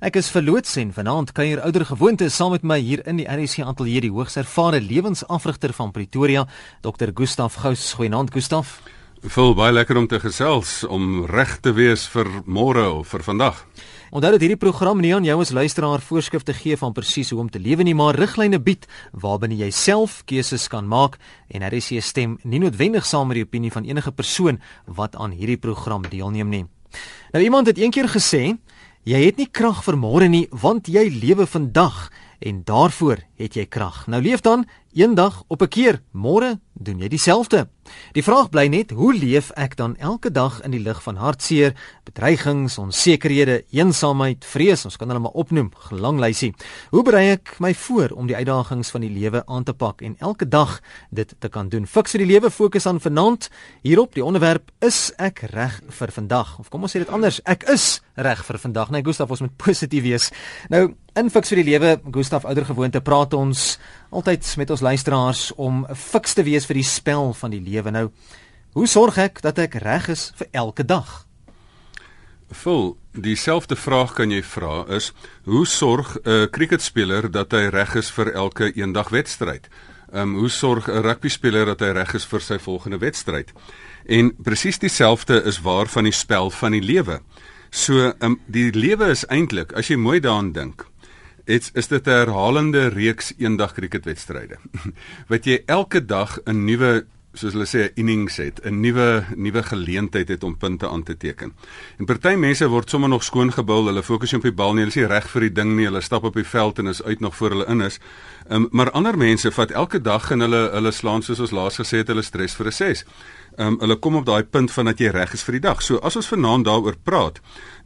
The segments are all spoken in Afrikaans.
Ek is verloots en vanaand kuier ouer gewoonte saam met my hier in die RC ateljee die hoogs ervare lewensafrigter van Pretoria, Dr. Gustaf Gous. Goeienaand Gustaf. Voel baie lekker om te gesels om reg te wees vir môre of vir vandag. Onthou dat hierdie program nie aan jou as luisteraar voorskrifte gee van presies hoe om te lewe nie, maar riglyne bied waarbinne jy self keuses kan maak en RC stem nie noodwendig saam met die opinie van enige persoon wat aan hierdie program deelneem nie. Nou iemand het eendag gesê Jy het nie krag vir môre nie want jy lewe vandag en daarvoor het jy krag. Nou leef dan eendag op 'n keer. Môre doen jy dieselfde. Die vraag bly net, hoe leef ek dan elke dag in die lig van hartseer, bedreigings, onsekerhede, eensaamheid, vrees, ons kan hulle maar opnoem, lang lysie. Hoe berei ek my voor om die uitdagings van die lewe aan te pak en elke dag dit te kan doen? Fiks vir die lewe fokus aan vanaand. Hierop die onderwerp is ek reg vir vandag? Of kom ons sê dit anders, ek is reg vir vandag. Nee, Gustaf, ons moet positief wees. Nou, in Fiks vir die lewe, Gustaf ouer gewoonte praat ons altyd met ons luisteraars om fiks te wees vir die spel van die lewe. Nou, hoe sorg ek dat ek reg is vir elke dag? Vol dieselfde vraag kan jy vra is hoe sorg 'n cricketspeler dat hy reg is vir elke eendag wedstryd? Ehm um, hoe sorg 'n rugbyspeler dat hy reg is vir sy volgende wedstryd? En presies dieselfde is waar van die spel van die lewe. So ehm um, die lewe is eintlik as jy mooi daaraan dink, Dit is dit 'n herhalende reeks eendag cricketwedstryde. Wat jy elke dag 'n nuwe soos hulle sê 'n innings het, 'n nuwe nuwe geleentheid het om punte aan te teken. En party mense word sommer nog skoon gebul, hulle fokus op die bal nie, hulle is reg vir die ding nie, hulle stap op die veld en is uit nog voor hulle in is. Um, maar ander mense vat elke dag en hulle hulle slaan soos ons laas gesê het, hulle stres vir 'n 6 um, hulle kom op daai punt van dat jy reg is vir die dag. So as ons vanaand daaroor praat,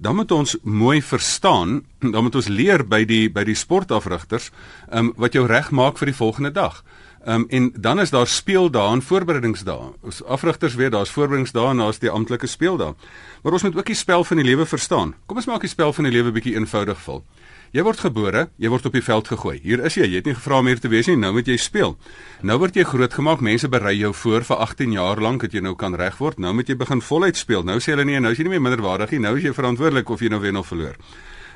dan moet ons mooi verstaan, dan moet ons leer by die by die sportafrigters, um, wat jou reg maak vir die volgende dag. Um, en dan is daar speeldae en voorbereidingsdae. Ons afrigters weet daar's voorbereidingsdae en daar's die amptelike speeldae. Maar ons moet ook die spel van die lewe verstaan. Kom ons maak die spel van die lewe bietjie eenvoudig vol. Jy word gebore, jy word op die veld gegooi. Hier is jy, jy het nie gevra om hier te wees nie, nou moet jy speel. Nou word jy grootgemaak, mense berei jou voor vir 18 jaar lank dat jy nou kan reg word. Nou moet jy begin voluit speel. Nou sê hulle nee, nou is jy nie meer minderwaardig nie, nou is jy verantwoordelik of jy nou wen of verloor.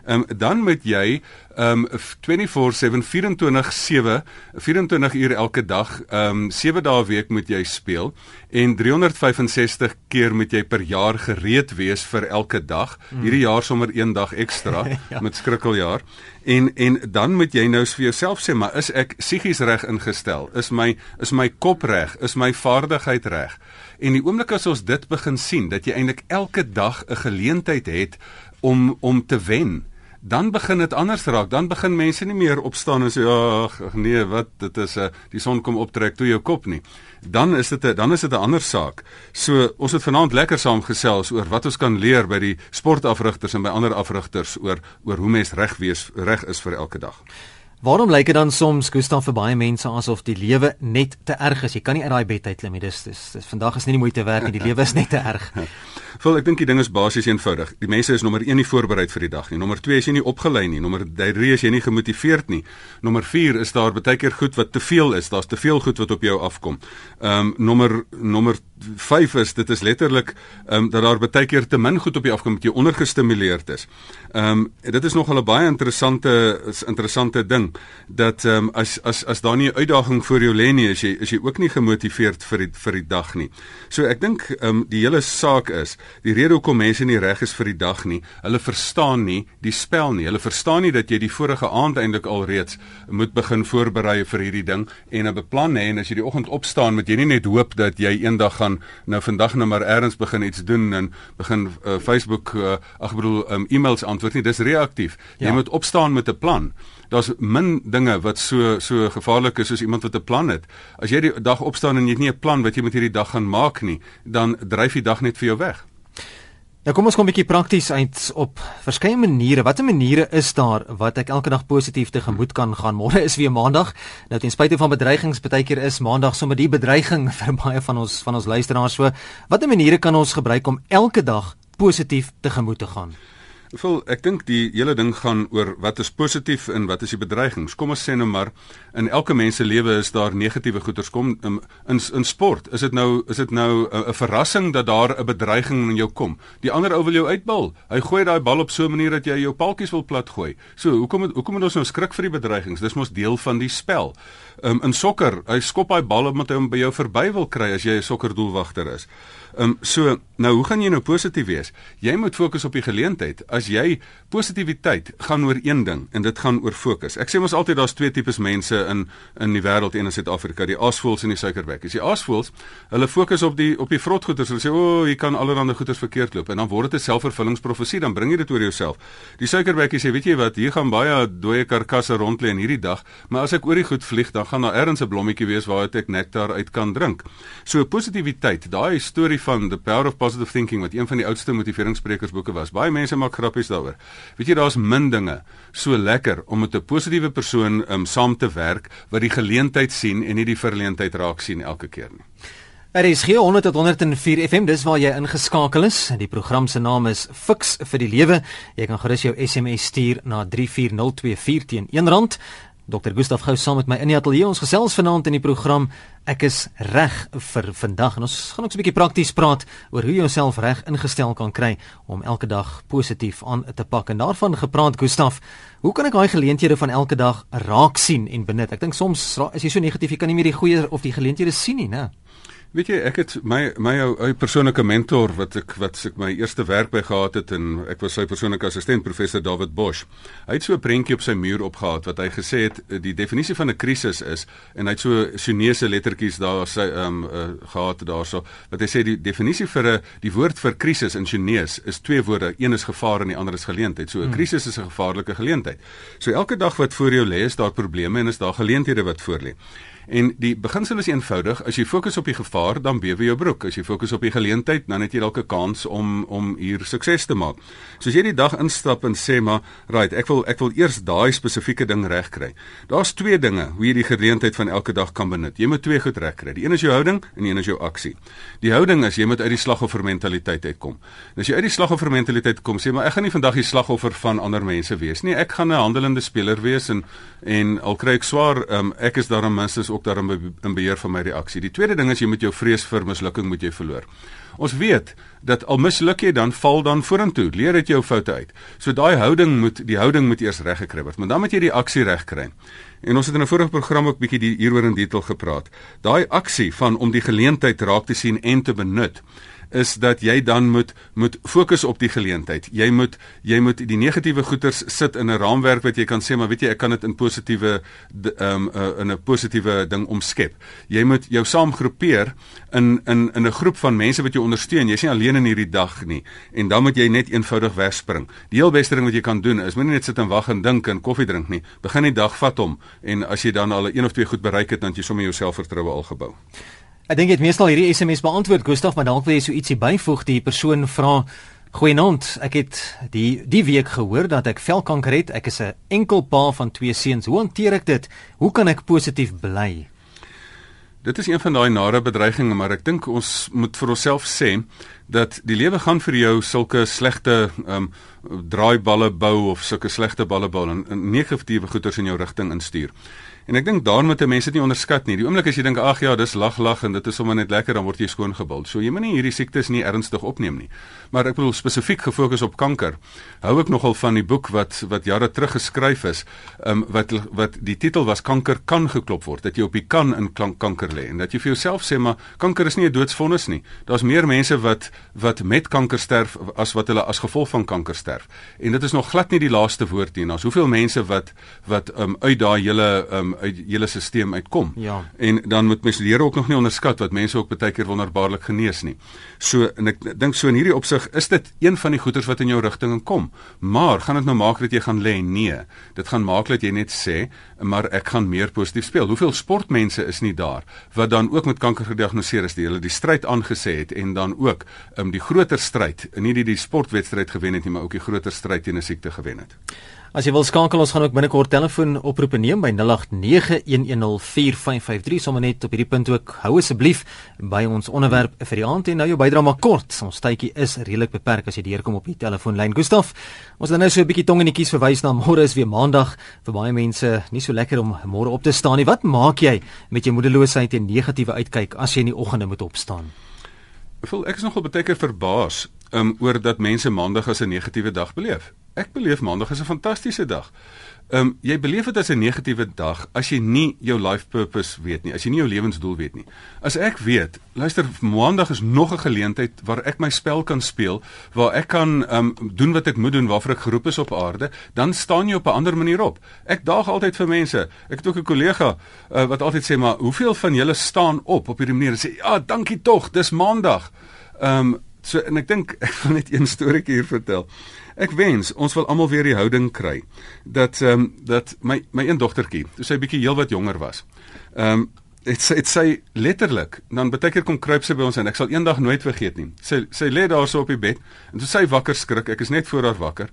Ehm um, dan moet jy ehm um, 24/7 24/7 24 uur elke dag ehm um, 7 dae week moet jy speel en 365 keer moet jy per jaar gereed wees vir elke dag. Hmm. Hierdie jaar sommer een dag ekstra ja. met skrikkeljaar. En en dan moet jy nou vir jouself sê, maar is ek psigies reg ingestel? Is my is my kop reg? Is my vaardigheid reg? En die oomblik as ons dit begin sien dat jy eintlik elke dag 'n geleentheid het om om te wen dan begin dit anders raak. Dan begin mense nie meer opstaan en sê ag nee, wat dit is 'n uh, die son kom optrek toe jou kop nie. Dan is dit 'n dan is dit 'n ander saak. So ons het vanaand lekker saam gesels oor wat ons kan leer by die sportafrigters en by ander afrigters oor oor hoe mens reg wees reg is vir elke dag. Waarom lyk dit dan soms Gustav vir baie mense asof die lewe net te erg is? Jy kan nie uit daai bed uitklim nie. Dis dis, dis vandag is nie die moeite werd nie. Die lewe is net te erg. Vol ek dink die ding is basies eenvoudig. Die mense is nommer 1 nie voorberei vir die dag nie. Nommer 2 is jy nie opgelei nie. Nommer 3 is jy nie gemotiveerd nie. Nommer 4 is daar baie keer goed wat te veel is. Daar's te veel goed wat op jou afkom. Ehm um, nommer nommer 5 is dit is letterlik ehm um, dat daar baie keer te min goed op jou afkom met jy ondergestimuleerd is. Ehm um, dit is nog 'n baie interessante interessante ding dat ehm um, as as as daar nie 'n uitdaging voor jou lê nie, is jy is jy ook nie gemotiveerd vir die, vir die dag nie. So ek dink ehm um, die hele saak is die rede hoekom mense nie reg is vir die dag nie, hulle verstaan nie die spel nie. Hulle verstaan nie dat jy die vorige aand eintlik alreeds moet begin voorberei vir hierdie ding en 'n beplan hê en as jy die oggend opstaan, moet jy nie net hoop dat jy eendag gaan gaan nou vandag nou maar eers begin iets doen en begin uh, Facebook uh, ag bedoel um, e-mails antwoord nie dis reaktief ja. jy moet opstaan met 'n plan daar's min dinge wat so so gevaarlik is soos iemand wat 'n plan het as jy die dag opstaan en jy het nie 'n plan wat jy met hierdie dag gaan maak nie dan dryf die dag net vir jou weg Nou kom ons kom 'n bietjie prakties uit op verskeie maniere. Watter maniere is daar wat ek elke dag positief tegemoet kan gaan? Môre is weer Maandag. Nou ten spyte van bedreigings, baie keer is Maandag sommer die bedreiging vir baie van ons van ons luisteraars. So, watter maniere kan ons gebruik om elke dag positief tegemoet te gaan? Vol, ek dink die hele ding gaan oor wat is positief en wat is die bedreigings. Kom ons sê nou maar in elke mens se lewe is daar negatiewe goeters kom in in, in sport. Is dit nou is dit nou 'n verrassing dat daar 'n bedreiging in jou kom? Die ander ou wil jou uitbal. Hy gooi daai bal op so 'n manier dat jy jou paltjies wil platgooi. So, hoekom het, hoekom moet ons nou skrik vir die bedreigings? Dis mos deel van die spel. Um, in sokker, hy skop daai bal omdat hy hom by jou verby wil kry as jy 'n sokkerdoelwagter is. Ehm um, so nou hoe gaan jy nou positief wees? Jy moet fokus op die geleentheid. As jy positiwiteit gaan oor een ding en dit gaan oor fokus. Ek sê mos altyd daar's twee tipes mense in in die wêreld en in Suid-Afrika, die aasvoëls en die suikerbekkies. Die aasvoëls, hulle fokus op die op die vrotgoeders. Hulle sê o, oh, jy kan allerlei goeders verkeerd loop en dan word dit 'n selfvervullingsprofesie, dan bring jy dit oor jouself. Die suikerbekkies sê, weet jy wat, hier gaan baie dooie karkasse rond lê in hierdie dag, maar as ek oor die goed vlieg, dan gaan daar ergens 'n blommetjie wees waaruit ek nektar uit kan drink. So positiwiteit, daai storie van The Power of Positive Thinking wat een van die oudste motiveringssprekersboeke was. Baie mense maak grappies daaroor. Weet jy daar's min dinge so lekker om met 'n positiewe persoon um, saam te werk wat die geleentheid sien en nie die verleentheid raak sien elke keer nie. Er is hier 100.104 FM dis waar jy ingeskakel is. Die program se naam is Fix vir die lewe. Jy kan gerus jou SMS stuur na 34024 teen R1. Dr. Gustaf Gous saam met my in die ateljee. Ons gesels vanaand in die program Ek is reg vir vandag en ons gaan ook 'n bietjie prakties praat oor hoe jy jouself reg ingestel kan kry om elke dag positief aan te pak. En daarvan gepraat Gustaf, hoe kan ek daai geleenthede van elke dag raak sien en benut? Ek dink soms is jy so negatief, jy kan nie meer die goeie of die geleenthede sien nie, né? Weet jy, ek het my my ou, ou persoonlike mentor wat ek wat ek my eerste werk by gehad het en ek was sy persoonlike assistent professor David Bosch. Hy het so 'n prentjie op sy muur opgehad wat hy gesê het die definisie van 'n krisis is en hy het so Chinese lettertjies daar sy ehm um, uh, gehad daarso wat hy sê die definisie vir 'n die woord vir krisis in Chinese is twee woorde, een is gevaar en die ander is geleentheid. So 'n hmm. krisis is 'n gevaarlike geleentheid. So elke dag wat voor jou lê is daar probleme en is daar geleenthede wat voor lê. En die beginsel is eenvoudig, as jy fokus op die gevaar, dan bewe jou broek. As jy fokus op die geleentheid, dan het jy dalk 'n kans om om hier sukses te maak. So as jy die dag instap en sê maar, right, ek wil ek wil eers daai spesifieke ding regkry. Daar's twee dinge hoe jy die geleentheid van elke dag kan benut. Jy moet twee goed regkry. Die een is jou houding en die een is jou aksie. Die houding is jy moet uit die slagoffermentaliteit uitkom. En as jy uit die slagoffermentaliteit kom, sê maar ek gaan nie vandag die slagoffer van ander mense wees nie. Ek gaan 'n handelende speler wees en en al kry ek swaar, um, ek is daarom minstens ook daarin in beheer van my reaksie. Die tweede ding is jy moet jou vrees vir mislukking moet jy verloor. Ons weet dat al misluk jy dan val dan vorentoe. Leer uit jou foute uit. So daai houding moet die houding moet eers reg gekry word, maar dan moet jy die aksie reg kry. En ons het in 'n vorige program ook bietjie hieroor in detail gepraat. Daai aksie van om die geleentheid raak te sien en te benut is dat jy dan moet moet fokus op die geleentheid. Jy moet jy moet die negatiewe goeters sit in 'n raamwerk wat jy kan sê maar weet jy ek kan dit in positiewe ehm um, uh, in 'n positiewe ding omskep. Jy moet jou saamgroepeer in in in 'n groep van mense wat jou ondersteun. Jy's nie alleen in hierdie dag nie en dan moet jy net eenvoudig wegspring. Die heel beste ding wat jy kan doen is moenie net sit en wag en dink en koffie drink nie. Begin die dag vat hom en as jy dan al 'n of twee goed bereik het dan jy sommer jou selfvertroue al gebou. Ek dink jy het meestal hierdie SMS beantwoord Gustaf, maar dalk wil jy so ietsie byvoeg. Die persoon vra: "Goeienaand, ek het die die week gehoor dat ek velkanker het. Ek is 'n enkel pa van twee seuns. Hoe hanteer ek dit? Hoe kan ek positief bly?" Dit is een van daai nare bedreigings, maar ek dink ons moet vir onsself sê dat die lewe gaan vir jou sulke slegte ehm um, draaiballe bou of sulke slegte balle bou en negatiewe goeters in jou rigting instuur. En ek dink daarom moet mense dit nie onderskat nie. Die oomblik as jy dink ag ja, dis lag lag en dit is sommer net lekker dan word jy skoon gebul. So jy moenie hierdie siektes nie ernstig opneem nie. Maar ek bedoel spesifiek gefokus op kanker. Hou ek nogal van die boek wat wat jare terug geskryf is, um, wat wat die titel was kanker kan geklop word. Dat jy op die kan in kanker lê en dat jy vir jouself sê maar kanker is nie 'n doodsvonnis nie. Daar's meer mense wat wat met kanker sterf as wat hulle as gevolg van kanker sterf. En dit is nog glad nie die laaste woord nie. Daar's hoeveel mense wat wat um, uit daai hele um, uit julle stelsel uitkom. Ja. En dan moet mens leer ook nog nie onderskat wat mense ook baie keer wonderbaarlik genees nie. So en ek dink so in hierdie opsig is dit een van die goeders wat in jou rigting kom. Maar gaan dit nou maak dat jy gaan lê? Nee. Dit gaan maak dat jy net sê, maar ek gaan meer positief speel. Hoeveel sportmense is nie daar wat dan ook met kanker gediagnoseer is, die hulle die stryd aangesê het en dan ook um, die groter stryd, nie die die sportwedstryd gewen het nie, maar ook die groter stryd teen 'n siekte gewen het. As jy wil skakel, ons gaan ook binnekort telefoon oproepe neem by 0891104553. Sommige net op hierdie punt ook hou asseblief by ons onderwerp vir die aand en nou jou bydrae maar kort. Ons tydjie is redelik beperk as jy deurkom op die telefoonlyn. Gustaf, ons het nou so 'n bietjie tong in die kies verwys na môre is weer maandag. Vir baie mense nie so lekker om môre op te staan nie. Wat maak jy met jou moedeloosheid en negatiewe uitkyk as jy in die oggende moet opstaan? Ek voel ek is nogal baie keer verbaas um, oor dat mense maandag as 'n negatiewe dag beleef. Ek beleef maandag as 'n fantastiese dag. Ehm um, jy beleef dit as 'n negatiewe dag as jy nie jou life purpose weet nie, as jy nie jou lewensdoel weet nie. As ek weet, luister, maandag is nog 'n geleentheid waar ek my spel kan speel, waar ek kan ehm um, doen wat ek moet doen, waarvoor ek geroep is op aarde, dan staan jy op 'n ander manier op. Ek daag altyd vir mense. Ek het ook 'n kollega uh, wat altyd sê, "Maar hoeveel van julle staan op op hierdie manier?" En sê, "Ja, dankie tog, dis maandag." Ehm um, so en ek dink ek wil net een storieetjie hier vertel. Ek wens ons wil almal weer die houding kry dat ehm um, dat my my een dogtertjie, toe sy bietjie heelwat jonger was. Ehm um, dit sê dit sê letterlik dan baie keer kom kruip sy by ons en ek sal eendag nooit vergeet nie. Sy sy lê daar so op die bed en toe sy wakker skrik, ek is net voor haar wakker.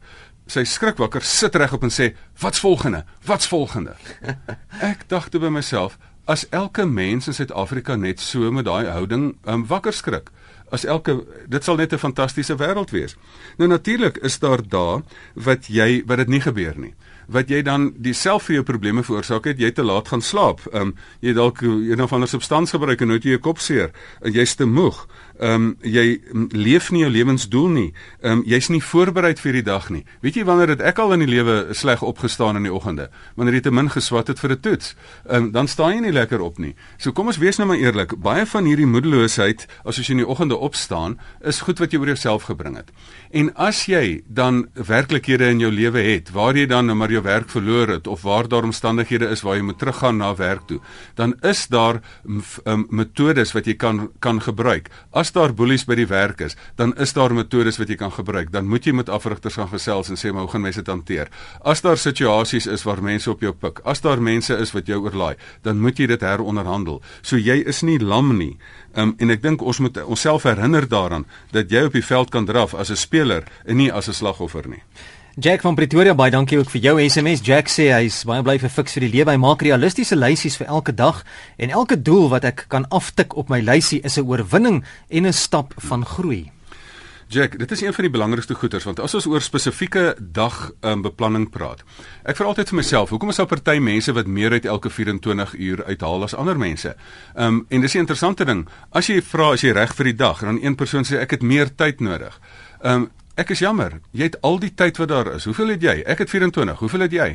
Sy skrik wakker, sit reg op en sê, "Wat's volgende? Wat's volgende?" ek dink toe by myself, as elke mens in Suid-Afrika net so met daai houding um, wakker skrik as elke dit sal net 'n fantastiese wêreld wees. Nou natuurlik is daar dae wat jy wat dit nie gebeur nie. Wat jy dan dieself vir jou probleme veroorsaak het, jy te laat gaan slaap. Ehm um, jy dalk een of ander substans gebruik en nou het jy 'n kopseer en jy's te moeg ehm um, jy leef nie jou lewensdoel nie. Ehm um, jy's nie voorberei vir die dag nie. Weet jy wanneer het ek al in die lewe sleg opgestaan in die oggende? Wanneer jy te min geswat het vir 'n toets. Ehm um, dan staan jy nie lekker op nie. So kom ons wees nou maar eerlik. Baie van hierdie moedeloosheid as jy in die oggende opstaan, is goed wat jy oor jouself gebring het. En as jy dan werklikhede in jou lewe het waar jy dan nou maar jou werk verloor het of waar daar omstandighede is waar jy moet teruggaan na werk toe, dan is daar um, metodes wat jy kan kan gebruik. As as daar boelies by die werk is, dan is daar metodes wat jy kan gebruik. Dan moet jy met afrigters gaan gesels en sê maar hoe gaan mense dit hanteer? As daar situasies is waar mense op jou pik, as daar mense is wat jou oorlaai, dan moet jy dit heronderhandel. So jy is nie lam nie. Um, en ek dink ons moet onsself herinner daaraan dat jy op die veld kan draf as 'n speler en nie as 'n slagoffer nie. Jack van Pretoria, baie dankie ook vir jou SMS. Jack sê hy's baie bly vir fiks vir die lewe. Hy maak realistiese lysies vir elke dag en elke doel wat ek kan aftik op my lysie is 'n oorwinning en 'n stap van groei. Jack, dit is een van die belangrikste goeters want as ons oor spesifieke dag um, beplanning praat. Ek vra altyd vir myself, hoekom is daar party mense wat meer uit elke 24 uur uithaal as ander mense? Um, en dis 'n interessante ding. As jy vra as jy reg vir die dag en dan een persoon sê ek het meer tyd nodig. Um, Ek is jammer. Jy het al die tyd wat daar is. Hoeveel het jy? Ek het 24. Hoeveel het jy?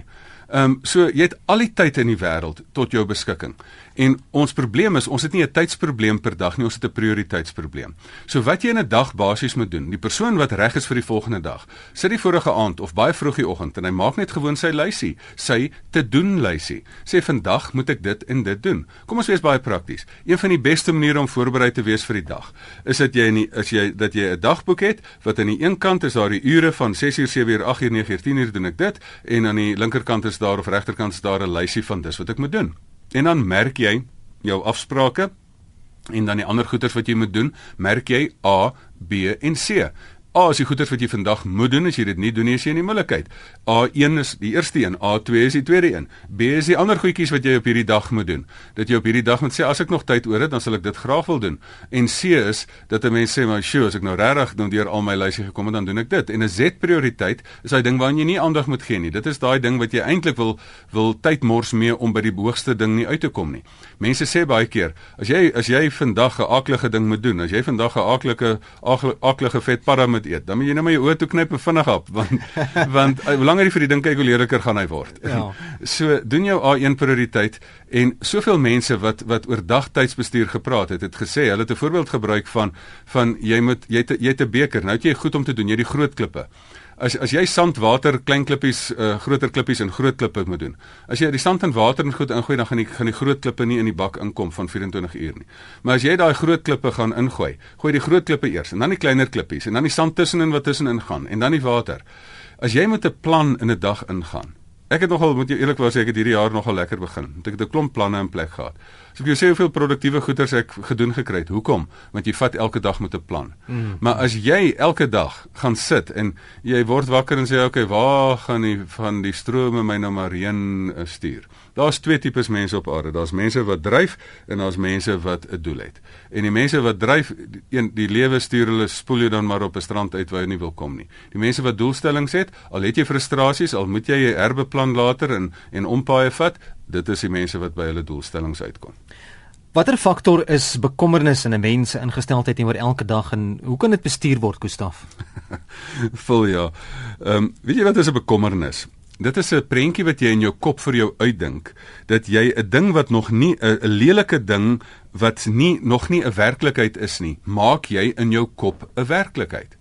Ehm um, so jy het al die tyd in die wêreld tot jou beskikking. En ons probleem is ons het nie 'n tydsprobleem per dag nie, ons het 'n prioriteitsprobleem. So wat jy in 'n dag basies moet doen, die persoon wat reg is vir die volgende dag, sit die vorige aand of baie vroeg die oggend en hy maak net gewoon sy lysie, sy te doen lysie. Sê vandag moet ek dit en dit doen. Kom ons wees baie prakties. Een van die beste maniere om voorberei te wees vir die dag is dat jy in die, as jy dat jy 'n dagboek het wat aan die een kant is daar die ure van 6uur, 7uur, 8uur, 9uur, 10uur doen ek dit en aan die linkerkant is daar of regterkant is daar 'n lysie van dis wat ek moet doen. En dan merk jy jou afsprake en dan die ander goeders wat jy moet doen, merk jy A, B en C. A is die goeders wat jy vandag moet doen as jy dit nie doen nie, is jy in die moeilikheid. A1 is die eerste een, A2 is die tweede een. B is die ander goedjies wat jy op hierdie dag moet doen. Dat jy op hierdie dag moet sê as ek nog tyd oor het, dan sal ek dit graag wil doen. En C is dat 'n mens sê maar, "Sjoe, as ek nou regtig nou deur al my lyse gekom het, dan doen ek dit." En 'n Z prioriteit is daai ding waaraan jy nie aandag moet gee nie. Dit is daai ding wat jy eintlik wil wil tyd mors mee om by die hoogste ding nie uit te kom nie. Mense sê baie keer, as jy as jy vandag 'n aaklige ding moet doen, as jy vandag 'n aaklike aaklige vetparra moet eet, dan moet jy net maar jou oë toe knyp en vinnig op want want uh, hoe langer jy vir die ding kyk hoe leerliker gaan hy word. Ja. So doen jou A1 prioriteit en soveel mense wat wat oor dagtydsbestuur gepraat het, het gesê hulle het 'n voorbeeld gebruik van van jy moet jy het, jy het 'n beker, nou het jy goed om te doen, jy die groot klippe as as jy sand, water, klein klippies, uh, groter klippies en groot klippe moet doen. As jy die sand en water in goed ingooi, dan gaan die gaan die groot klippe nie in die bak inkom van 24 uur nie. Maar as jy daai groot klippe gaan ingooi, gooi die groot klippe eers en dan die kleiner klippies en dan die sand tussenin wat tussenin gaan en dan die water. As jy met 'n plan in 'n dag ingaan, Ek het nogal moet jy eerlikwaar sê ek het hierdie jaar nogal lekker begin. Ek het 'n klomp planne in plek gehad. So ek wil jou sê hoeveel produktiewe goeders ek gedoen gekry het. Hoekom? Want jy vat elke dag met 'n plan. Mm. Maar as jy elke dag gaan sit en jy word wakker en sê okay, waar gaan die van die strome my nou maar heen eh, stuur? Daar's twee tipes mense op aarde. Daar's mense wat dryf en daar's mense wat 'n doel het. En die mense wat dryf, een die lewe stuur hulle spoel jou dan maar op 'n strand uit waar jy nie wil kom nie. Die mense wat doelstellings het, al het jy frustrasies, al moet jy jou herbeplan later en en ompaaie vat, dit is die mense wat by hulle doelstellings uitkom. Watter faktor is bekommernis in 'n mens se ingesteldheid teenoor elke dag en hoe kan dit bestuur word, Gustaf? Vol ja. Ehm um, weet jy wat is 'n bekommernis? Dit is 'n prentjie wat jy in jou kop vir jou uitdink dat jy 'n ding wat nog nie 'n lelike ding wat nie nog nie 'n werklikheid is nie, maak jy in jou kop 'n werklikheid.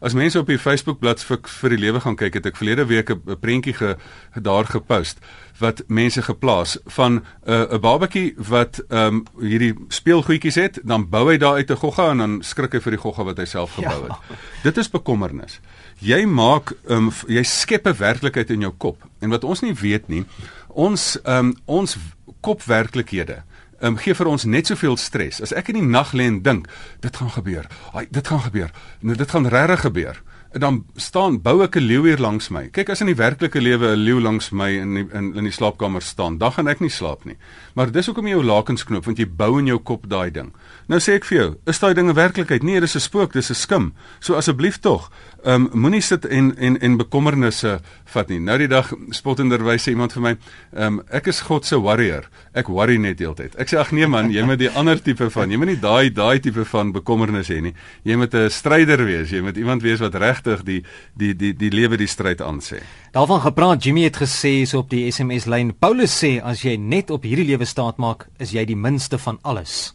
As mense op die Facebook bladsy vir, vir die lewe gaan kyk, het ek verlede week 'n prentjie ge, daar gepost wat mense geplaas van 'n uh, 'n babatjie wat ehm um, hierdie speelgoedjies het, dan bou hy daar uit 'n gogga en dan skrik hy vir die gogga wat hy self gebou het. Ja. Dit is bekommernis. Jy maak um, jy skep 'n werklikheid in jou kop. En wat ons nie weet nie, ons um, ons kopwerklikhede um, gee vir ons net soveel stres. As ek in die nag lê en dink, dit gaan gebeur. Ai, dit gaan gebeur. Nou dit gaan regtig gebeur dan staan bou ek 'n leeu hier langs my. Kyk as in die werklike lewe 'n leeu langs my in die, in in die slaapkamer staan, dan gaan ek nie slaap nie. Maar dis hoekom jy jou lakens knoop want jy bou in jou kop daai ding. Nou sê ek vir jou, is daai ding 'n werklikheid? Nee, dis 'n spook, dis 'n skim. So asseblief tog, ehm um, moenie sit en en en bekommernisse vat nie. Nou die dag spottenderwys sê iemand vir my, ehm um, ek is God se warrior. Ek worry net heeltyd. Ek sê ag nee man, jy moet die ander tipe van, jy moet nie daai daai tipe van bekommernis hê nie. Jy moet 'n stryder wees. Jy moet iemand wees wat regtig die die die die lewe die stryd aan sê. Daarvan gepraat, Jimmy het gesê so op die SMS lyn. Paulus sê as jy net op hierdie lewe staat maak, is jy die minste van alles.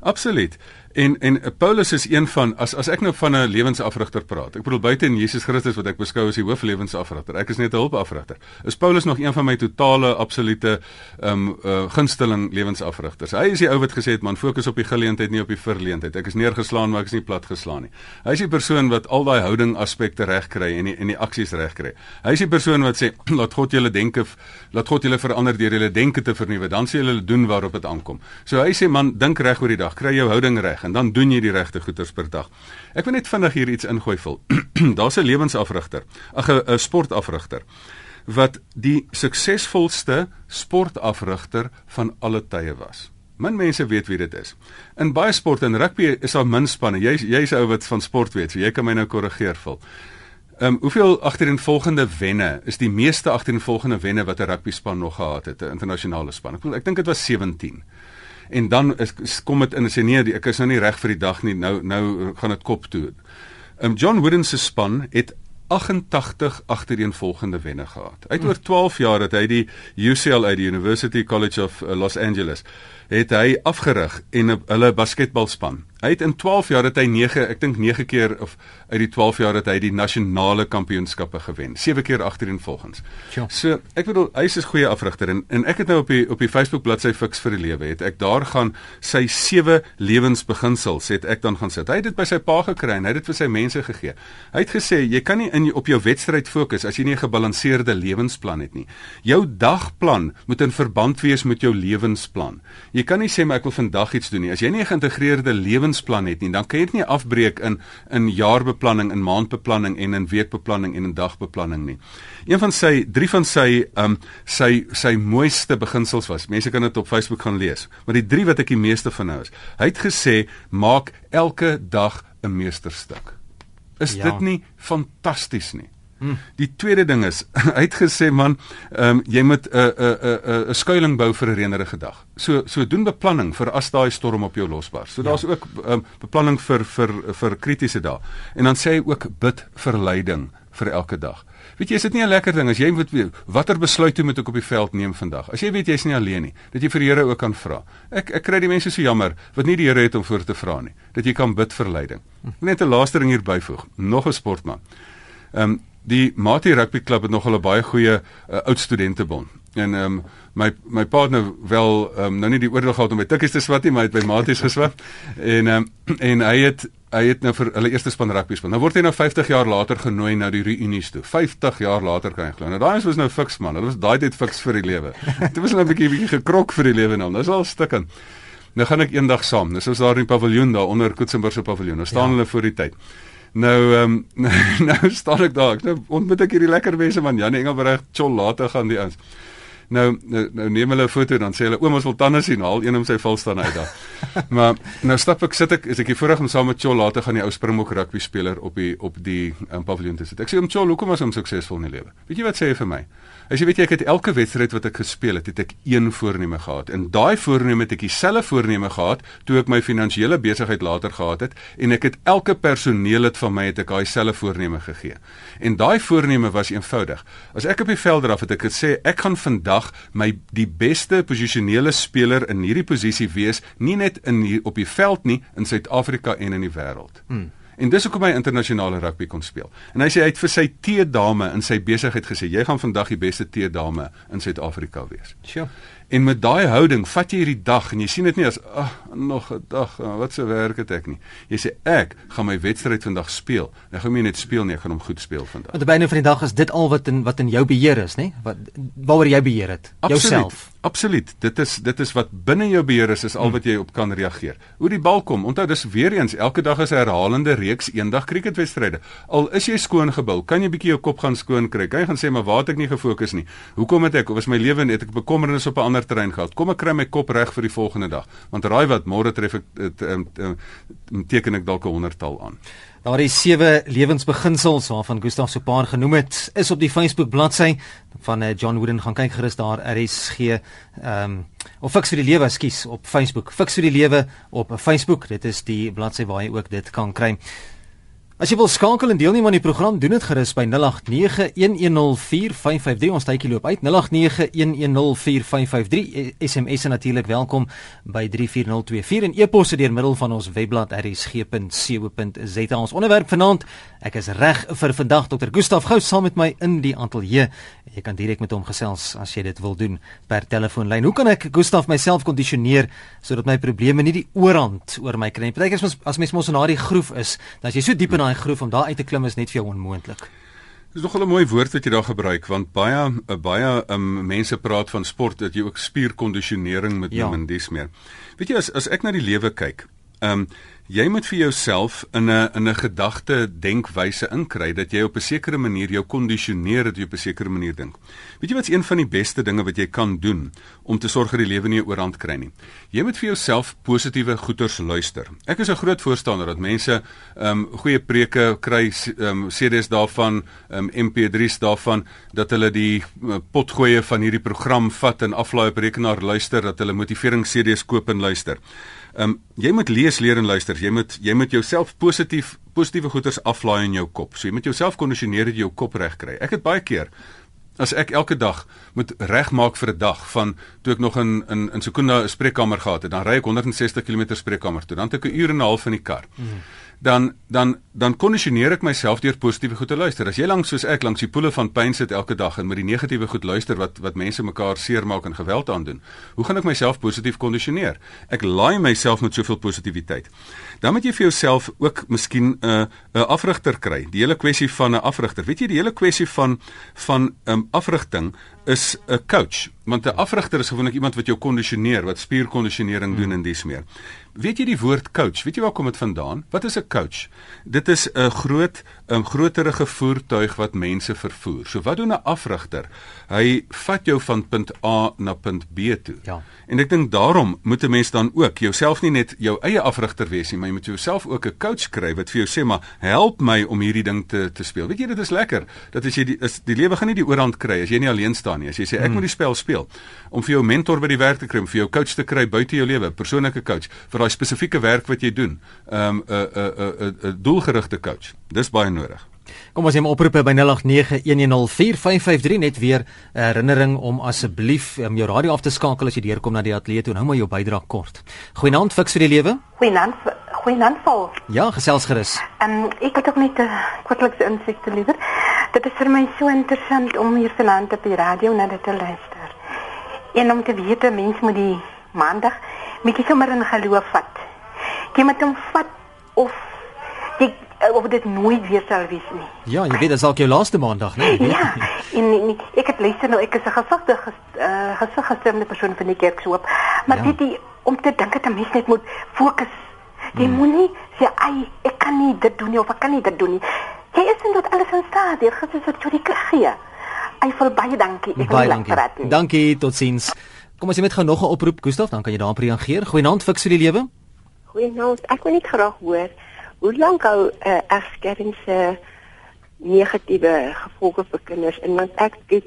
Absoluut. En en Paulus is een van as as ek nou van 'n lewensafrigter praat. Ek bedoel buite in Jesus Christus wat ek beskou as die hooflewensafrigter. Ek is net 'n hulpafrigter. Is Paulus nog een van my totale absolute ehm um, uh, gunsteling lewensafrigters. Hy is die ou wat gesê het man fokus op die geleentheid nie op die verleentheid. Ek is neergeslaan maar ek is nie plat geslaan nie. Hy is die persoon wat al daai houding aspekte reg kry en die en die aksies reg kry. Hy is die persoon wat sê laat God julle denke laat God julle verander deur julle denke te vernuwe. Dan sê julle doen waarop dit aankom. So hy sê man dink reg oor die dag. Kry jou houding reg en dan doen jy die regte goeders per dag. Ek wil net vinnig hier iets ingooi vul. Daar's 'n lewensafrigter, 'n sportafrigter wat die suksesvolste sportafrigter van alle tye was. Min mense weet wie dit is. In baie sporte en rugby is daar min spanne. Jy's jy's ou wat van sport weet, so jy kan my nou korrigeer vul. Ehm um, hoeveel agtereenvolgende wenne is die meeste agtereenvolgende wenne wat 'n rugby span nog gehad het, 'n internasionale span? Ek, ek dink dit was 17 en dan is, kom dit in en sê nee, die, ek is nou nie reg vir die dag nie. Nou nou gaan dit kop toe. Um John Wooden se span het 88 agtereenvolgende wenne gehad. Uit oor 12 jaar het hy die UCLA, die University College of uh, Los Angeles, het hy afgerig en hulle basketbalspan Hy het in 12 jaar het hy 9, ek dink 9 keer of uit die 12 jaar het hy die nasionale kampioenskappe gewen. 7 keer agtereenvolgens. Ja. So, ek bedoel hy is 'n goeie afrigter en en ek het nou op die op die Facebook bladsy Fix vir die Lewe het ek daar gaan sy sewe lewensbeginsels het ek dan gaan sit. Hy het dit by sy pa gekry en hy het dit vir sy mense gegee. Hy het gesê jy kan nie in op jou wedstryd fokus as jy nie 'n gebalanseerde lewensplan het nie. Jou dagplan moet in verband wees met jou lewensplan. Jy kan nie sê maar ek wil vandag iets doen nie. As jy nie 'n geïntegreerde lewens lewensplan het nie, dan kan jy dit nie afbreek in in jaarbeplanning, in maandbeplanning en in weekbeplanning en in dagbeplanning nie. Een van sy drie van sy um sy sy mooiste beginsels was. Mense kan dit op Facebook gaan lees. Maar die drie wat ek die meeste van hou is. Hy het gesê maak elke dag 'n meesterstuk. Is ja. dit nie fantasties nie? Hmm. Die tweede ding is, hy het gesê man, ehm um, jy moet 'n 'n 'n 'n skuilings bou vir 'n reënerige dag. So so doen beplanning vir as daai storm op jou losbars. So ja. daar's ook ehm um, beplanning vir vir vir kritiese dae. En dan sê hy ook bid vir leiding vir elke dag. Weet jy, is dit nie 'n lekker ding as jy moet weet watter besluit jy moet ek op die veld neem vandag? As jy weet jy's nie alleen nie, dat jy vir die Here ook kan vra. Ek ek kry die mense so jammer wat nie die Here het om voor te vra nie, dat jy kan bid vir leiding. Net 'n laaste ding hier byvoeg. Nog 'n sportman. Ehm um, die Mati Rugby Klub het nogal 'n baie goeie uh, oud studentebond. En ehm um, my my partner wel ehm um, nou nie die oordeel gehad om by tikkies te swat nie, maar hy het by Mati's geswat. En ehm um, en hy het hy het nou vir hulle eerste span rugby speel. Nou word hy nou 50 jaar later genooi na die reunies toe. 50 jaar later kan jy glo. Nou daai was nou fiks man. Dit was daai tyd fiks vir die lewe. Dit was nou 'n bietjie bietjie gekrok vir die lewe nou. Dis al stukkend. Nou gaan ek eendag saam. Dis ons daar in die paviljoen daar onder Koetsenburg se paviljoen. Nou staan ja. hulle voor die tyd. Nou ehm um, nou staan ek daar. Nou ontmoet ek hierdie lekker mense man. Janie Engelbreg, Chol later gaan die ons. Nou, nou nou neem hulle 'n foto dan sê hulle ouma wil tande sien, haal een om sy val staan uit daar. maar nou stap ek sit ek is ek hier voorreg om saam met Chol later gaan die ou Springbok rugby speler op die op die um, paviljoen te sit. Ek sê om Chol, hoekom was hom suksesvol in die lewe? Weet jy wat sê hy vir my? As jy weet jy ek het elke wedstryd wat ek gespeel het, het ek een voorneme gehad. En daai voorneme het ek dieselfde voorneme gehad toe ek my finansiële besigheid later gehad het en ek het elke personeel het van my het ek daai selfde voorneme gegee. En daai voorneme was eenvoudig. As ek op die veld draf het ek gesê ek gaan vandag my die beste posisionele speler in hierdie posisie wees, nie net in hier, op die veld nie, in Suid-Afrika en in die wêreld. Hmm. En dis hoekom hy internasionale rugby kon speel. En hy sê hy het vir sy T-dame in sy besigheid gesê, jy gaan vandag die beste T-dame in Suid-Afrika wees. Sjoe. En met daai houding vat jy hierdie dag en jy sien dit nie as ag nog 'n dag, wat se werk het ek nie. Jy sê ek gaan my wedstryd vandag speel. Ek gaan nie net speel nie, ek gaan hom goed speel vandag. Want by 'n van die dag is dit al wat in wat in jou beheer is, nê? Wat waaroor jy beheer het, jouself. Absoluut. Dit is dit is wat binne jou beheer is, is al wat jy op kan reageer. Hoe die bal kom. Onthou dis weer eens elke dag is 'n herhalende reeks eendag cricketwedstryde. Al is jy skoon gebou, kan jy bietjie jou kop gaan skoon kry. Kan jy gaan sê maar waar het ek nie gefokus nie? Hoekom het ek of is my lewe net ek bekommernis op 'n ander terrein gehad? Kom ek kry my kop reg vir die volgende dag. Want raai wat, môre tref ek dit teken ek dalk 'n honderdtal aan. Daar is sewe lewensbeginsels waarvan Gustav so paar genoem het, is op die Facebook bladsy van uh, John Wooden gaan kyk gerus daar RSG ehm um, of Fix vir die lewe, skus, op Facebook. Fix vir die lewe op Facebook. Dit is die bladsy waar jy ook dit kan kry. As jy wil skakel en deelneem aan die program, doen dit gerus by 0891104553. Ons tydjie loop uit. 0891104553. SMS is natuurlik welkom by 34024 en e-posse deur middel van ons webblad rsg.co.za. Ons onderwerp vanaand, ek is reg vir vandag Dr. Gustaf Gous saam met my in die ateljee. Jy kan direk met hom gesels as jy dit wil doen per telefoonlyn. Hoe kan ek Gustaf myself kondisioneer sodat my probleme nie die oorhand oor my kry nie? Partykeer as mens mos in daardie groef is, dan as jy so diep in daai groef om daar uit te klim is net vir jou onmoontlik. Dis nogal 'n mooi woord wat jy daar gebruik want baie baie um, mense praat van sport dat jy ook spierkondisionering moet ja. doen en dis meer. Weet jy as as ek na die lewe kyk, ehm um, jy moet vir jouself in 'n in 'n gedagte denkwyse inkry dat jy op 'n sekere manier jou kondisioneer dat jy op 'n sekere manier dink. Weet jy wat's een van die beste dinge wat jy kan doen om te sorg dat die lewe nie oorhand kry nie? Jy moet vir jouself positiewe goeters luister. Ek is 'n groot voorstander dat mense ehm um, goeie preke kry, ehm um, CD's daarvan, ehm um, MP3's daarvan dat hulle die uh, potgoeie van hierdie program vat en aflaai op rekenaar luister, dat hulle motiverings CD's koop en luister. Ehm um, jy moet lees, leer en luister. Jy moet jy moet jouself positief positiewe goeders aflaai in jou kop. So jy moet jouself kondisioneer dat jy jou kop reg kry. Ek het baie keer as ek elke dag moet regmaak vir 'n dag van toe ek nog in in in Sekunda 'n spreekkamer gehad het, dan ry ek 160 km spreekkamer toe. Dan het ek 'n uur en 'n half in die kar. Mm dan dan dan kondisioneer ek myself deur positiewe goed te luister. As jy lank soos ek langs die poele van pyn sit elke dag en met die negatiewe goed luister wat wat mense mekaar seermaak en geweld aandoen, hoe gaan ek myself positief kondisioneer? Ek laai myself met soveel positiwiteit. Dan moet jy vir jouself ook miskien 'n uh, 'n uh, afrigter kry. Die hele kwessie van 'n afrigter. Weet jy die hele kwessie van van 'n um, afrigting is 'n coach, want 'n afrigter is gewoonlik iemand wat jou kondisioneer, wat spierkondisionering hmm. doen en dis meer. Weet jy die woord coach? Weet jy waar kom dit vandaan? Wat is 'n coach? Dit is 'n groot 'n groterige voertuig wat mense vervoer. So wat doen 'n afrigter? Hy vat jou van punt A na punt B toe. Ja. En ek dink daarom moet 'n mens dan ook jouself nie net jou eie afrigter wees nie, maar jy moet jouself ook 'n coach kry wat vir jou sê maar help my om hierdie ding te te speel. Weet jy dit is lekker dat as jy die is die lewe gaan nie die oorhand kry as jy nie alleen staan nie. As jy sê ek hmm. moet die spel speel om vir jou mentor by die werk te kry, om vir jou coach te kry buite jou lewe, persoonlike coach vir daai spesifieke werk wat jy doen. 'n um, 'n 'n 'n 'n doelgerigte coach. Dis baie nodig. Kom ons neem oproepe by 0891104553 net weer herinnering om asseblief om jou radio af te skakel as jy deurkom na die ateljee toe en hou maar jou bydrae kort. Goeienaand fiks vir die lewe. Goeienaand. Goeienaand vol. Ja, gesels gerus. Ehm um, ek het ook net 'n uh, kortlikse insig te lewer. Dit is vir my so interessant om hier vanaand op die radio na dit te luister. En om te weet dat mense moet die maandag bietjie sommer in geloof vat. Jy moet hom vat of of dit nooit weer sal wees nie. Ja, jy weet dit is al jou laaste maandag, né? Nee, ja. En, en ek het luister nou ek is 'n gesigte uh, gesig gestremde persoon van die kerk so op. Maar ja. dit die om te dink dat 'n mens net moet fokus. Jy hmm. moenie sê ai ek kan nie dit doen nie of ek kan nie dit doen nie. Jy is in tot alles in staat. Jy het gesê jy krag gee. Eiffel baie dankie. Ek wil dankie. Dankie, totsiens. Kom as jy met gou nog 'n oproep Gustaf, dan kan jy daarop reageer. Goeienaand fiks vir die lewe. Goeienaand. Ek wil net graag hoor hoe lank hou 'n uh, egskeiding se negatiewe gevolge vir kinders en want ek het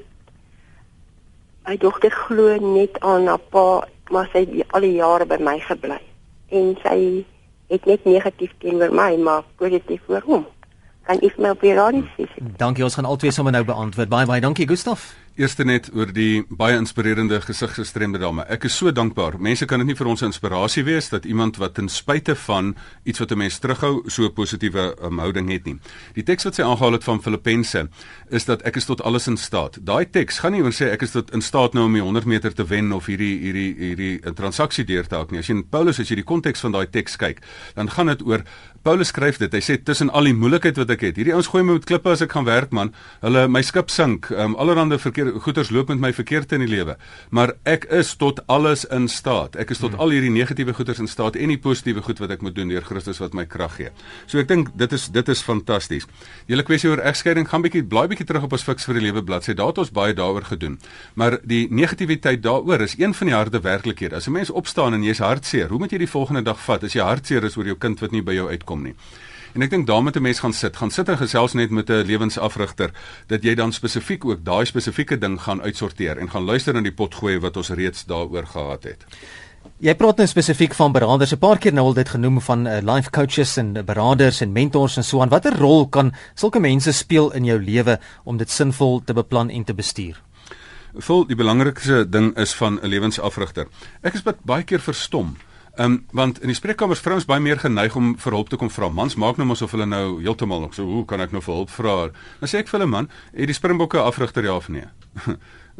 my dogter glo net aan haar pa, maar sy het al die jare by my gebly en sy het net negatief teenoor my, maar positief vir hom. Kan jy vir my op die radio sê? Dankie, ons gaan albei sommer nou beantwoord. Baie baie dankie Gustaf. Eerste net oor die baie inspirerende gesigsgestremde dame. Ek is so dankbaar. Mense kan dit nie vir ons inspirasie wees dat iemand wat ten spyte van iets wat 'n mens terughou, so 'n positiewe um, houding het nie. Die teks wat sy aangehaal het van Filippense is dat ek is tot alles in staat. Daai teks gaan nie oor sê ek is tot in staat nou om die 100 meter te wen of hierdie hierdie hierdie 'n transaksie deur te hak nie. As jy in Paulus as jy die konteks van daai teks kyk, dan gaan dit oor Paulus skryf dit. Hy sê tussen al die moeilikheid wat ek het, hierdie ouens gooi my met klippe as ek gaan werk man. Hulle my skip sink. Um, allerhande verkeer goeters loop met my verkeerd in die lewe, maar ek is tot alles in staat. Ek is tot hmm. al hierdie negatiewe goeters in staat en die positiewe goed wat ek moet doen deur Christus wat my krag gee. So ek dink dit is dit is fantasties. Julle kwessie oor egskeiding gaan bietjie blaai bietjie terug op ons fiks vir die lewe bladsy. Daar het ons baie daaroor gedoen. Maar die negativiteit daaroor is een van die harde werklikhede. As 'n mens opstaan en jy's hartseer, hoe moet jy die volgende dag vat as jy hartseer is oor jou kind wat nie by jou uitkom nie? En ek dink daarmee 'n mens gaan sit, gaan sit en gesels net met 'n lewensafrigter dat jy dan spesifiek ook daai spesifieke ding gaan uitsorteer en gaan luister na die potgooi wat ons reeds daaroor gehad het. Jy praat nou spesifiek van beraders. 'n Paar keer nou al dit genoem van uh, life coaches en beraders en mentors en so aan. Watter rol kan sulke mense speel in jou lewe om dit sinvol te beplan en te bestuur? Vol die belangrikste ding is van 'n lewensafrigter. Ek is baie keer verstom Ehm um, want in die spreekkamers vrouens baie meer geneig om vir hulp te kom vra. Mans maak nou mos of hulle nou heeltemal nog so, hoe kan ek nou vir hulp vra? Dan sê ek vir hulle man, het die Springbokke afrigter ja of nee?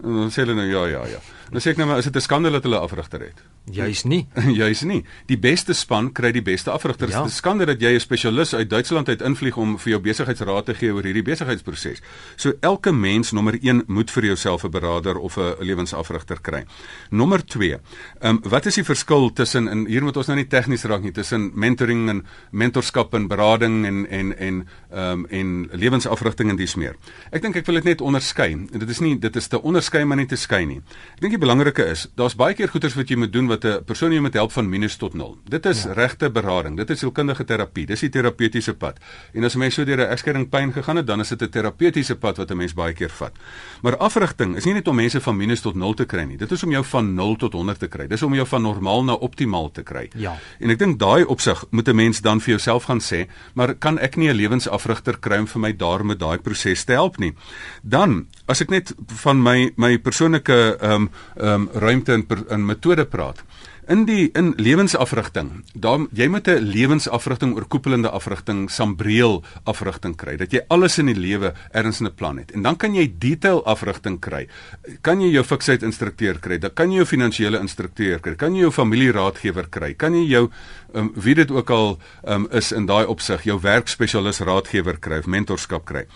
dan sê hulle nou ja ja ja. Dan sê ek nou maar is dit 'n skande dat hulle afrigter het? Juis nie. Juis nie. Die beste span kry die beste afrigters. Ja. Dit skande dat jy 'n spesialis uit Duitsland uit invlieg om vir jou besigheidsraad te gee oor hierdie besigheidsproses. So elke mens nommer 1 moet vir jouself 'n beraader of 'n lewensafrigter kry. Nommer 2. Ehm um, wat is die verskil tussen en hier moet ons nou nie tegnies raak nie tussen mentoring en mentorskap en berading en en en ehm um, en lewensafrigting en dis meer. Ek dink ek wil dit net onderskei. Dit is nie dit is te onderskei maar nie te skei nie. Ek dink die belangrike is, daar's baie keer goeters wat jy moet doen wat 'n persoon jou moet help van minus tot 0. Dit is ja. regte berading. Dit is sielkundige terapie. Dis die terapeutiese pad. En as 'n mens so deur 'n egskeiding pyn gegaan het, dan is dit 'n terapeutiese pad wat 'n mens baie keer vat. Maar afrigting is nie net om mense van minus tot 0 te kry nie. Dit is om jou van 0 tot 100 te kry. Dis om jou van normaal na optimaal te kry. Ja. En ek dink daai opsig moet 'n mens dan vir jouself gaan sê, maar kan ek nie 'n lewensafrigter kry om vir my daar met daai proses te help nie? Dan, as ek net van my my persoonlike ehm um, ehm um, ruimte en in metode praat. In die in lewensafrigting, daar jy moet 'n lewensafrigting oorkoepelende afrigting, sambreel afrigting kry dat jy alles in die lewe erns in 'n plan het. En dan kan jy detail afrigting kry. Kan jy jou fiksheid instrukteur kry? Dan kan jy jou finansiële instrukteur kry. Kan jy jou familieraadgewer kry? Kan jy jou um, wie dit ook al um, is in daai opsig, jou werkspesialis raadgewer kry of mentorskap kry.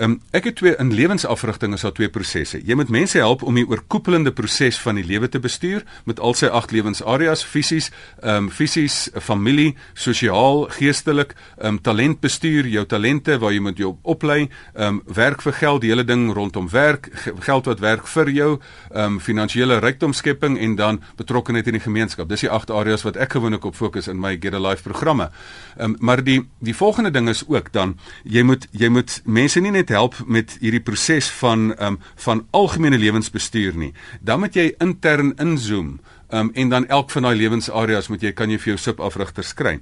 Um, ek het twee in lewensafrigting is daar twee prosesse. Jy moet mense help om die oorkoepelende proses van die lewe te bestuur met al sy agt lewensareas, fisies, ehm um, fisies, familie, sosiaal, geestelik, ehm um, talentbestuur, jou talente waar jy moet jou oplei, ehm um, werk vir geld, die hele ding rondom werk, geld wat werk vir jou, ehm um, finansiële rykdomskepping en dan betrokkeheid in die gemeenskap. Dis die agt areas wat ek gewoonlik op fokus in my Get a Life programme. Ehm um, maar die die volgende ding is ook dan jy moet jy moet mense nie net help met hierdie proses van um, van algemene lewensbestuur nie. Dan moet jy intern inzoom um, en dan elk van daai lewensareas moet jy kan jy vir jou subafrigters kry.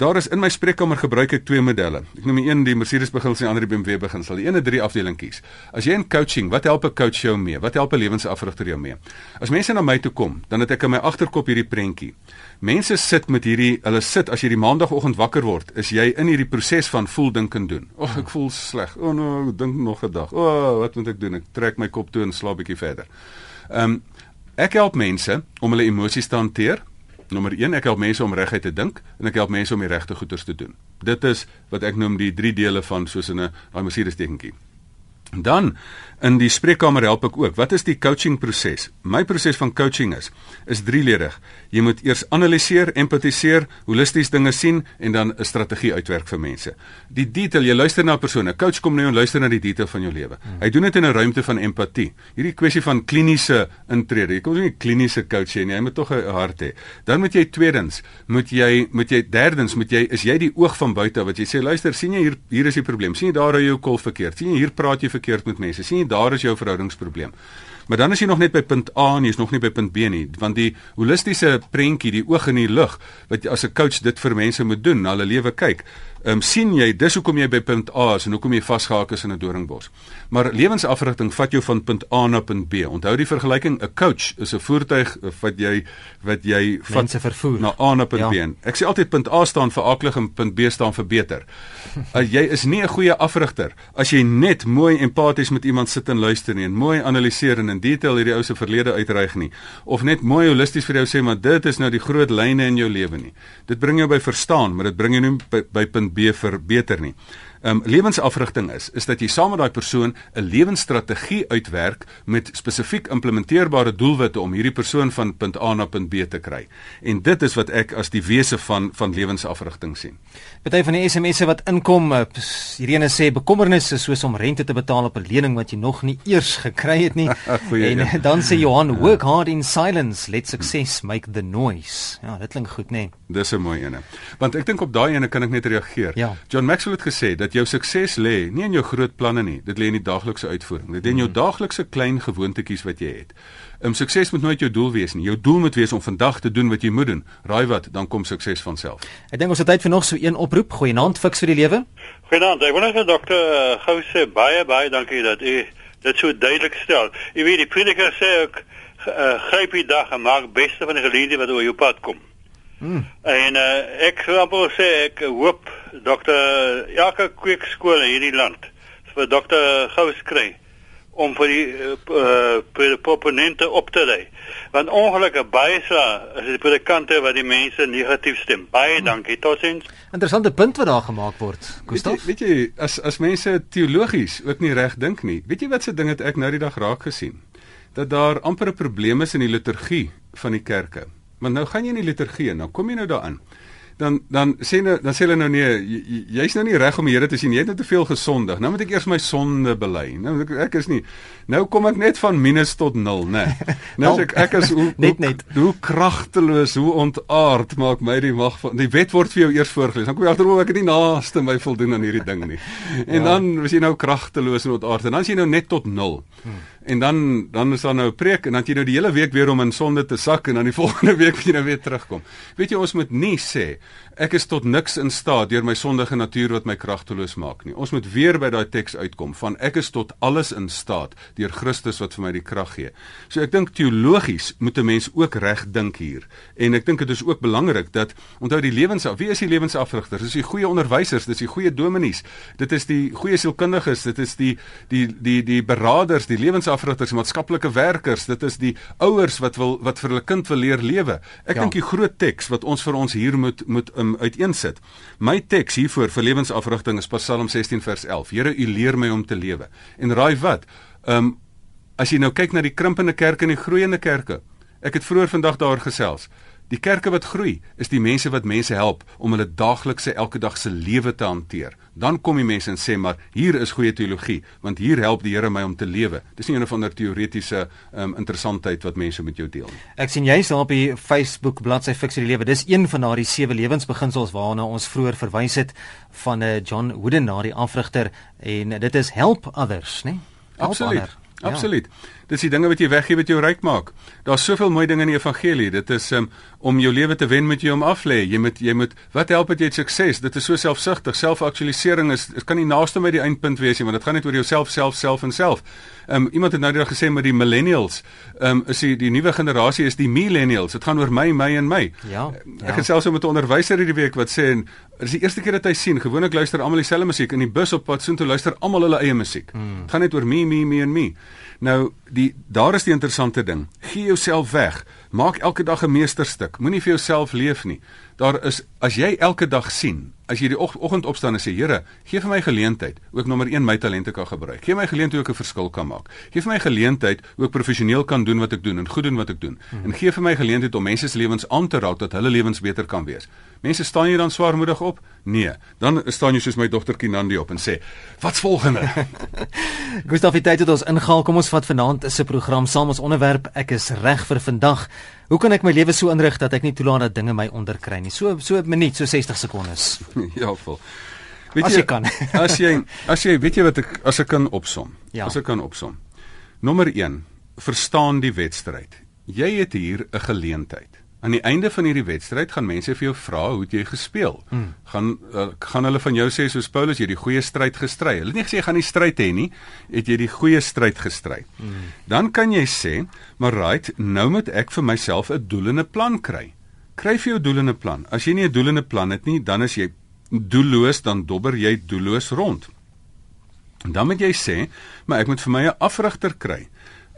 Daar is in my spreekkamer gebruik ek twee modelle. Ek noem die een die Mercedes beginsel en die ander die BMW beginsel. Die ene drie afdelingkies. As jy in coaching, wat help 'n coach jou mee? Wat help 'n lewensafrigter jou mee? As mense na my toe kom, dan het ek in my agterkop hierdie prentjie. Mense sit met hierdie, hulle sit as jy die maandagooggend wakker word, is jy in hierdie proses van voel dink en doen. Ag, ek voel sleg. O oh, nee, no, dink nog 'n dag. O, oh, wat moet ek doen? Ek trek my kop toe en slaap bietjie verder. Ehm um, ek help mense om hulle emosies te hanteer Nommer 1, ek help mense om reguit te dink en ek help mense om die regte goeders te doen. Dit is wat ek noem die drie dele van soos in 'n daai Mercedes tekentjie. Dan in die spreekkamer help ek ook. Wat is die coaching proses? My proses van coaching is is drieledig. Jy moet eers analiseer, empatiseer, holisties dinge sien en dan 'n strategie uitwerk vir mense. Die detail, jy luister na 'n persoon. 'n Coach kom nou en luister na die detail van jou lewe. Hy doen dit in 'n ruimte van empatie. Hierdie kwessie van kliniese intrede. Jy kom nie 'n kliniese coach hê nie. Jy moet tog 'n hart hê. Dan moet jy tweedens, moet jy moet jy derdens, moet jy is jy die oog van buite wat jy sê luister, sien jy hier hier is die probleem. Sien jy daar hoe jou kol verkeerd. Sien jy hier praat jy verkeerd met mense. Sien jy daar is jou verhoudingsprobleem. Maar dan is jy nog net by punt A en jy is nog nie by punt B nie, want die holistiese prentjie, die oog in die lug wat as 'n coach dit vir mense moet doen, na hulle lewe kyk. Ehm um, sien jy dis hoekom jy by punt A is en hoekom jy vasgehake is in 'n doringbos. Maar lewensafrigting vat jou van punt A na punt B. Onthou die vergelyking, 'n coach is 'n voertuig wat jy wat jy van mense vervoer na A na punt ja. B. Ek sê altyd punt A staan vir aklig en punt B staan vir beter. uh, jy is nie 'n goeie afrigter as jy net mooi empaties met iemand sit en luister nie en mooi analiseer en detail hierdie ou se verlede uitreig nie of net mooi holisties vir jou sê maar dit is nou die groot lyne in jou lewe nie. Dit bring jou by verstaan, maar dit bring jou nie by, by punt B verbeter nie um, lewensafrigting is, is dat jy saam met daai persoon 'n lewensstrategie uitwerk met spesifiek implementeerbare doelwitte om hierdie persoon van punt A na punt B te kry. En dit is wat ek as die wese van van lewensafrigting sien. Party van die SMS'e wat inkom, eh, hierdie ene sê bekommernisse soos om rente te betaal op 'n lening wat jy nog nie eers gekry het nie. en ja. dan sê Johan, work hard in silence, let success make the noise. Ja, dit klink goed, né? Nee. Dis 'n mooi ene. Want ek dink op daai ene kan ek net reageer. Ja. John Maxwell het gesê dat jou sukses lê nie in jou groot planne nie, dit lê in die daaglikse uitvoering. Dit lê in jou mm. daaglikse klein gewoontetjies wat jy het. Um sukses moet nooit jou doel wees nie. Jou doel moet wees om vandag te doen wat jy moet doen. Raai wat, dan kom sukses van self. Ek dink ons het tyd vir nog so een oproep. Goeienaand, fiks vir die lewe. Goeienaand. Ek wil net vir dokter uh, gou sê baie baie dankie dat u dit so duidelik stel. Jy weet die prediker sê ek uh, gryp die dag en maak beste van die geleentheid wat oor jou pad kom. Hmm. En uh, ek wil sê ek hoop dokter elke kweekskool in hierdie land vir dokter Gous kry om vir die uh, uh, proponente op te lei. Want ongelukkig baie sla is die predikante wat die mense negatief stem. Baie hmm. dankie. Totsiens. Interessante punt wat daar gemaak word. Gustaf, weet, weet jy, as as mense teologies ook nie reg dink nie. Weet jy wat se ding het ek nou die dag raak gesien? Dat daar amper 'n probleem is in die liturgie van die kerke. Want nou gaan jy in die liturgie en dan kom jy nou daarin dan dan sê nou dan sê hulle nou nee jy's nou nie reg om die Here te sien. Jy het nou te veel gesondig. Nou moet ek eers my sonde bely. Nou ek, ek is nie nou kom ek net van minus tot 0 nê nee. nou sê ek ek is hoe net net. hoe, hoe kragteloos hoe ontaard maak my die mag van die wet word vir jou eers voorgeles. Dan kom jy agter hoe ek het nie naaste my voldoen aan hierdie ding nie. En ja. dan was jy nou kragteloos en ontaard. En dan is jy nou net tot 0 hmm. En dan dan is daar nou 'n preek en dan jy nou die hele week weer om in sonde te sak en dan die volgende week moet jy nou weer terugkom. Weet jy ons moet nie sê ek is tot niks in staat deur my sondige natuur wat my kragteloos maak nie. Ons moet weer by daai teks uitkom van ek is tot alles in staat deur Christus wat vir my die krag gee. So ek dink teologies moet 'n mens ook reg dink hier. En ek dink dit is ook belangrik dat onthou die lewens wie is die lewensafrigters? Dis die goeie onderwysers, dis die goeie dominees. Dit is die goeie sielkundiges, dit is die die die die beraders, die lewens afrigters, maatskaplike werkers, dit is die ouers wat wil wat vir hulle kind wil leer lewe. Ek ja. dink die groot teks wat ons vir ons hier moet moet um, uiteensit. My teks hiervoor vir lewensafrigting is Psalm 16 vers 11. Here, U leer my om te lewe. En raai wat? Um, as jy nou kyk na die krimpende kerke en die groeiende kerke. Ek het vroeër vandag daar gesels. Die kerke wat groei is die mense wat mense help om hulle daaglikse elke dag se lewe te hanteer. Dan kom die mense en sê maar hier is goeie teologie want hier help die Here my om te lewe. Dis nie 'n of ander teoretiese um, interessantheid wat mense met jou deel nie. Ek sien jy's op die Facebook bladsy Fiksie die Lewe. Dis een van daardie sewe lewensbeginsels waarna ons vroeër verwys het van 'n uh, eh, John Wooden na die afrigter en dit is help others, né? Absoluut. Ja. Absoluut. Dis die dinge wat jy weggee wat jou ryk maak. Daar's soveel mooi dinge in die evangelie. Dit is um, om jou lewe te wen moet jy hom af lê. Jy moet jy moet wat help dit jy sukses? Dit is so selfsugtig. Selfaktualisering is dit kan nie naaste by die eindpunt wees nie, want dit gaan net oor jouself, self, self en self. Um iemand het nou net gesê met die millennials, um is die die nuwe generasie is die millennials. Dit gaan oor my, my en my. Ja. Ek het selfs met 'n onderwyser hierdie week wat sê en dis die eerste keer dat hy sien, gewoonlik luister almal dieselfde musiek in die bus op pad soontoe luister almal hulle eie musiek. Dit hmm. gaan net oor me, me, me en me. Nou die daar is die interessante ding. Gee jouself weg. Maak elke dag 'n meesterstuk. Moenie vir jouself leef nie. Daar is as jy elke dag sien, as jy die oggend opstaan en sê Here, gee vir my geleentheid ook nommer 1 my talente kan gebruik. Gee my geleentheid hoe ek 'n verskil kan maak. Gee vir my geleentheid hoe ek professioneel kan doen wat ek doen en goed doen wat ek doen. Hmm. En gee vir my geleentheid om mense se lewens aan te raak dat hulle lewens beter kan wees. Mense staan jy dan swaarmoedig op? Nee, dan staan jy soos my dogter Kinandi op en sê, "Wat's volgende?" Gustav het tyd het ons ingehaal. Kom ons vat vanaand se program saam ons onderwerp. Ek is reg vir vandag. Hoe kan ek my lewe so inrig dat ek nie toelaat dat dinge my onderkry nie? So so 'n minuut, so 60 sekondes. ja, vol. Weet as jy, jy kan. as jy as jy weet jy wat ek as ek kan opsom. Ja. As ek kan opsom. Nommer 1, verstaan die wedstryd. Jy het hier 'n geleentheid. Aan die einde van hierdie wedstryd gaan mense vir jou vra hoe het jy gespeel? Hmm. Gaan uh, gaan hulle van jou sê soos Paulus jy die goeie stryd gestry. Hulle het nie gesê jy gaan nie stryd hê nie, het jy die goeie stryd gestry. Hmm. Dan kan jy sê, maar right, nou moet ek vir myself 'n doel en 'n plan kry. Kry vir jou doel en 'n plan. As jy nie 'n doel en 'n plan het nie, dan is jy doelloos, dan dobber jy doelloos rond. En dan moet jy sê, maar ek moet vir my 'n afrigter kry.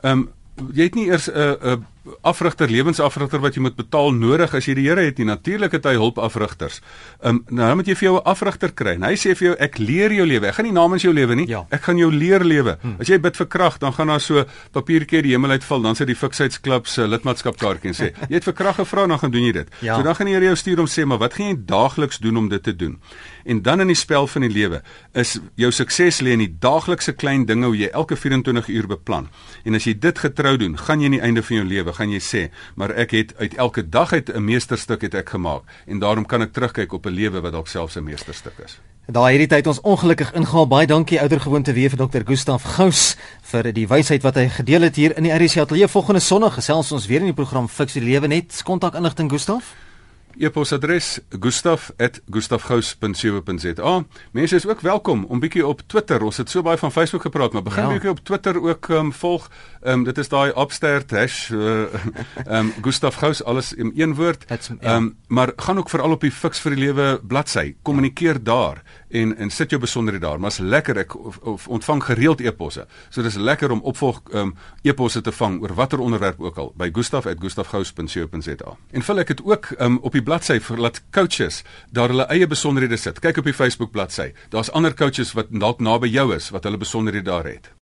Ehm um, jy het nie eers 'n uh, 'n uh, afrigter lewensafrigter wat jy moet betaal nodig as jy die Here het nie natuurlik het hy hulpafrigters. Ehm um, nou moet jy vir jou 'n afrigter kry. En hy sê vir jou ek leer jou lewe. Ek gaan nie namens jou lewe nie. Ja. Ek gaan jou leer lewe. Hmm. As jy bid vir krag, dan gaan daar so papiertjie die hemel uitval, dan sit die fiksheidklub se lidmaatskapkaartjie en sê jy het vir krag gevra, dan gaan doen jy dit. Ja. So dan gaan die Here jou stuur om sê maar wat gaan jy daagliks doen om dit te doen? En dan in die spel van die lewe is jou sukses lê in die daaglikse klein dinge hoe jy elke 24 uur beplan. En as jy dit getrou doen, gaan jy aan die einde van jou lewe gaan jy sê, maar ek het uit elke dag uit 'n meesterstuk het ek gemaak en daarom kan ek terugkyk op 'n lewe wat dalk selfs 'n meesterstuk is. Daai hierdie tyd ons ongelukkig ingehaal. Baie dankie ouer gewoonte weer vir dokter Gustaf Gous vir die wysheid wat hy gedeel het hier in die RC Ateljee. Volgende Sondag gesels ons weer in die program Fix die Lewe net kontak inligting Gustaf. E-posadres gustaf@gustafgous.co.za. Mense is ook welkom om bietjie op Twitter. Ons het so baie van Facebook gepraat, maar begin ja. bietjie op Twitter ook um, volg. Ehm um, dit is daai upstairs hash uh, um, Gustaf Gous alles in een woord. Ehm ja. um, maar gaan ook veral op die Fix vir die Lewe bladsy. Kommunikeer ja. daar en en sit jou besonderhede daar. Maar's lekker ek of, of ontvang gereeld e-posse. So dis lekker om opvolg um, e-posse te vang oor watter onderwerp ook al by gustaf@gustafgous.co.za. En vul ek dit ook um, op die bladsy vir laat coaches daar hulle eie besonderhede sit. Kyk op die Facebook bladsy. Daar's ander coaches wat dalk naby jou is wat hulle besonderhede daar het.